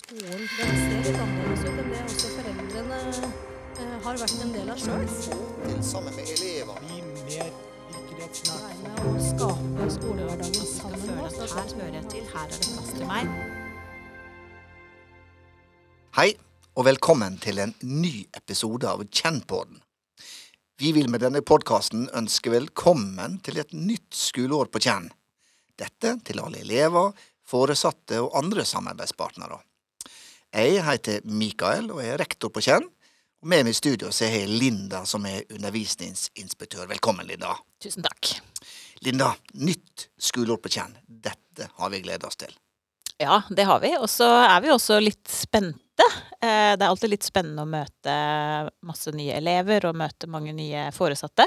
skolen den ser litt annerledes ut enn det også foreldrene eh, har vært en del av sjøl. til sammen med elever. bli mer. Være med å skape skolehverdagen sammen med føle oss. at her hører jeg til, her er det plass til meg. Hei, og velkommen til en ny episode av Kjennpodden. Vi vil med denne podkasten ønske velkommen til et nytt skoleår på Kjenn. Dette til alle elever, foresatte og andre samarbeidspartnere. Jeg heter Mikael og er rektor på Kjenn. Og med meg i studio så har jeg Linda, som er undervisningsinspektør. Velkommen, Linda. Tusen takk. Linda, nytt skoleår på Kjenn. Dette har vi gledet oss til. Ja, det har vi. Og så er vi også litt spente. Eh, Det er alltid litt spennende å møte masse nye elever og møte mange nye foresatte.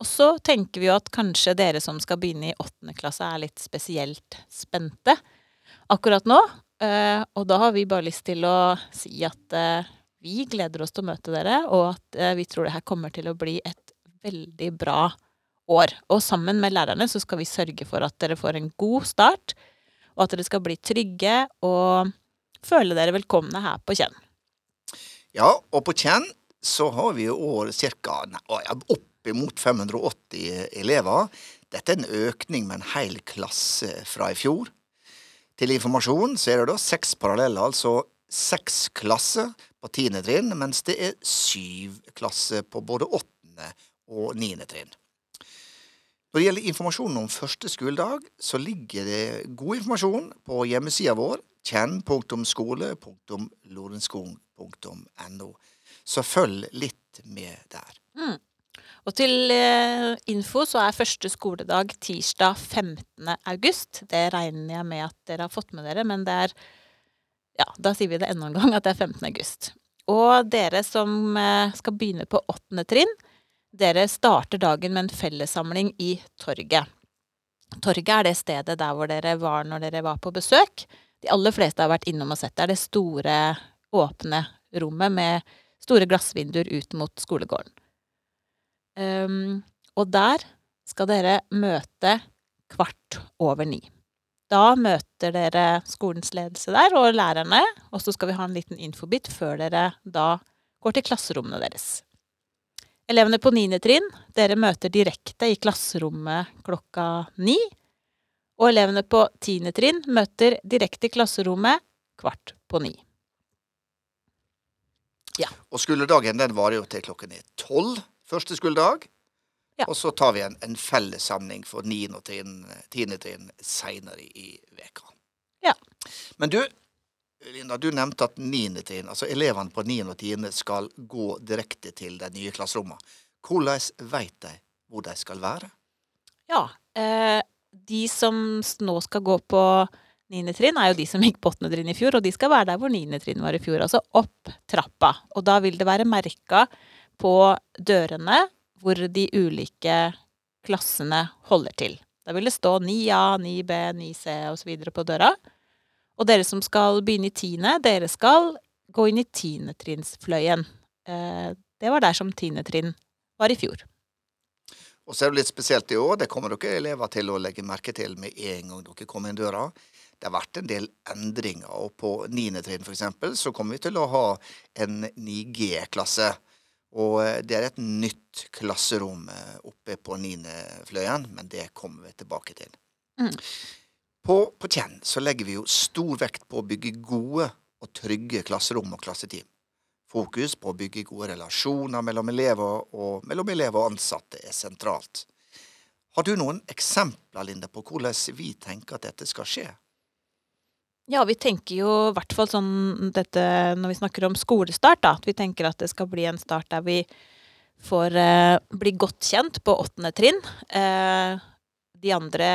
Og så tenker vi jo at kanskje dere som skal begynne i åttende klasse, er litt spesielt spente akkurat nå. Eh, Og da har vi bare lyst til å si at eh, vi gleder oss til å møte dere, og at eh, vi tror det her kommer til å bli et veldig bra år. Og sammen med lærerne så skal vi sørge for at dere får en god start, og at dere skal bli trygge og føle dere velkomne her på Kjenn. Ja, og på Kjenn så har vi i år ca. oppimot 580 elever. Dette er en økning med en hel klasse fra i fjor. Til informasjon er det da seks paralleller, altså seks klasser på tiende trinn, mens det er syv klasser på både åttende og niende trinn. Når det gjelder informasjon om første skoledag, så ligger det god informasjon på hjemmesida vår kjenn.skole.lorenskog.no. Så følg litt med der. Og til eh, info så er første skoledag tirsdag 15. august. Det regner jeg med at dere har fått med dere, men det er Ja, da sier vi det enda en gang at det er 15. august. Og dere som eh, skal begynne på åttende trinn, dere starter dagen med en fellessamling i Torget. Torget er det stedet der hvor dere var når dere var på besøk. De aller fleste har vært innom og sett det. er det store, åpne rommet med store glassvinduer ut mot skolegården. Um, og der skal dere møte kvart over ni. Da møter dere skolens ledelse der og lærerne, og så skal vi ha en liten infobit før dere da går til klasserommene deres. Elevene på niende trinn, dere møter direkte i klasserommet klokka ni. Og elevene på tiende trinn møter direkte i klasserommet kvart på ni. Ja. Og skoledagen den varer jo til klokken er tolv første skoledag. Ja. Og så tar vi en, en fellessamling for 9. og tiende tiende trinn seinere i veka. Ja. Men du, Linda, du nevnte at 9. trinn, altså elevene på 9. og tiende skal gå direkte til de nye klasserommene. Hvordan veit de hvor de skal være? Ja. Eh, de som nå skal gå på 9. trinn, er jo de som gikk på 8. trinn i fjor, og de skal være der hvor 9. trinn var i fjor, altså opp trappa. Og da vil det være merka på dørene hvor de ulike klassene holder til. Da vil det stå 9A, 9B, 9C osv. på døra. Og dere som skal begynne i tiende, dere skal gå inn i tiendetrinnsfløyen. Eh, det var der som tiendetrinn var i fjor. Og så er det litt spesielt i år, det kommer dere elever til å legge merke til med en gang dere kommer inn døra. Det har vært en del endringer, og på niende trinn for eksempel, så kommer vi til å ha en 9G-klasse. Og eh, det er et nytt klasserom eh, oppe på niendefløyen, men det kommer vi tilbake til. Mm. På, på Tjenn så legger vi jo stor vekt på å bygge gode og trygge klasserom og klasseteam. Fokus på å bygge gode relasjoner mellom elever og mellom elever og ansatte er sentralt. Har du noen eksempler, Linda, på hvordan vi tenker at dette skal skje? Ja, vi tenker jo i hvert fall sånn dette når vi snakker om skolestart, da. At vi tenker at det skal bli en start der vi får eh, bli godt kjent på åttende trinn. Eh, de andre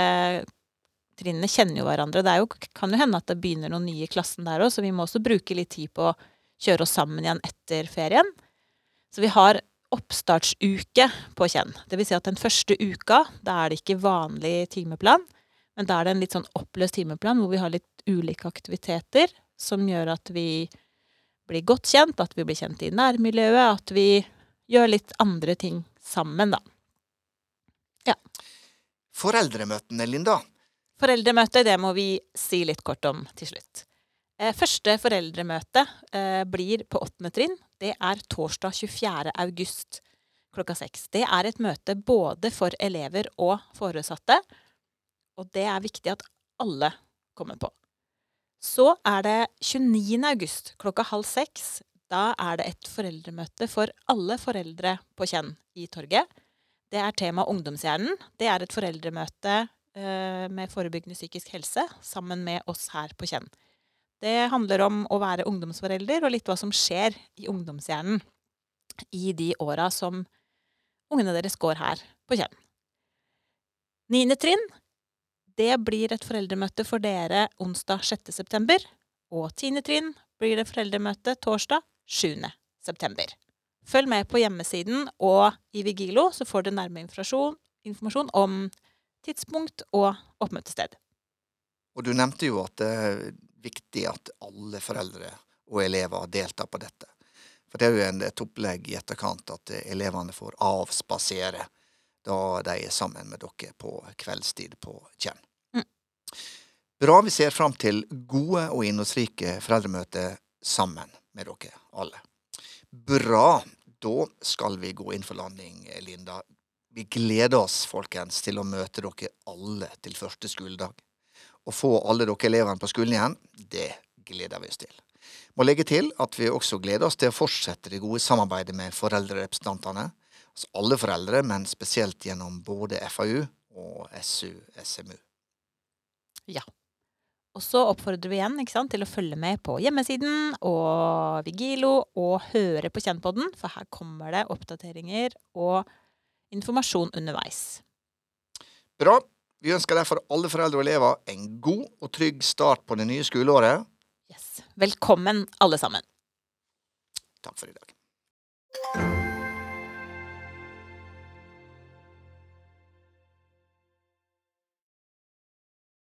trinnene kjenner jo hverandre. Det jo, kan jo hende at det begynner noen nye i klassen der òg, så vi må også bruke litt tid på å kjøre oss sammen igjen etter ferien. Så vi har oppstartsuke på Kjenn. Det vil si at den første uka, da er det ikke vanlig timeplan. Men da er det en litt sånn oppløst timeplan hvor vi har litt ulike aktiviteter som gjør at vi blir godt kjent, at vi blir kjent i nærmiljøet, at vi gjør litt andre ting sammen, da. Foreldremøtene, Linda. Foreldremøte, det må vi si litt kort om til slutt. Eh, første foreldremøte eh, blir på åttende trinn. Det er torsdag 24. august klokka seks. Det er et møte både for elever og foresatte, og det er viktig at alle kommer på. Så er det 29. august klokka halv seks. Da er det et foreldremøte for alle foreldre på Kjenn i torget. Det er tema Ungdomshjernen. Det er et foreldremøte eh, med forebyggende psykisk helse sammen med oss her på Kjenn. Det handler om å være ungdomsforelder og litt hva som skjer i ungdomshjernen i de åra som ungene deres går her på Kjenn. Niende trinn, det blir et foreldremøte for dere onsdag 6. september. Og tiende trinn blir det foreldremøte torsdag 7. september. Følg med på hjemmesiden og i Vigilo, så får du nærmere informasjon, informasjon om tidspunkt og oppmøtested. Og du nevnte jo at det er viktig at alle foreldre og elever deltar på dette. For det er jo et opplegg i etterkant at elevene får avspasere da de er sammen med dere på kveldstid på Kjenn. Bra vi ser fram til gode og innholdsrike foreldremøter sammen med dere alle. Bra. Da skal vi gå inn for landing, Linda. Vi gleder oss, folkens, til å møte dere alle til første skoledag. Å få alle dere elevene på skolen igjen, det gleder vi oss til. Må legge til at vi også gleder oss til å fortsette det gode samarbeidet med foreldrerepresentantene. Altså alle foreldre, men spesielt gjennom både FAU og SU-SMU. Ja. Og så oppfordrer vi igjen sant, til å følge med på hjemmesiden og Vigilo og høre på Kjennpodden, for her kommer det oppdateringer og informasjon underveis. Bra. Vi ønsker derfor alle foreldre og elever en god og trygg start på det nye skoleåret. Yes. Velkommen, alle sammen. Takk for i dag.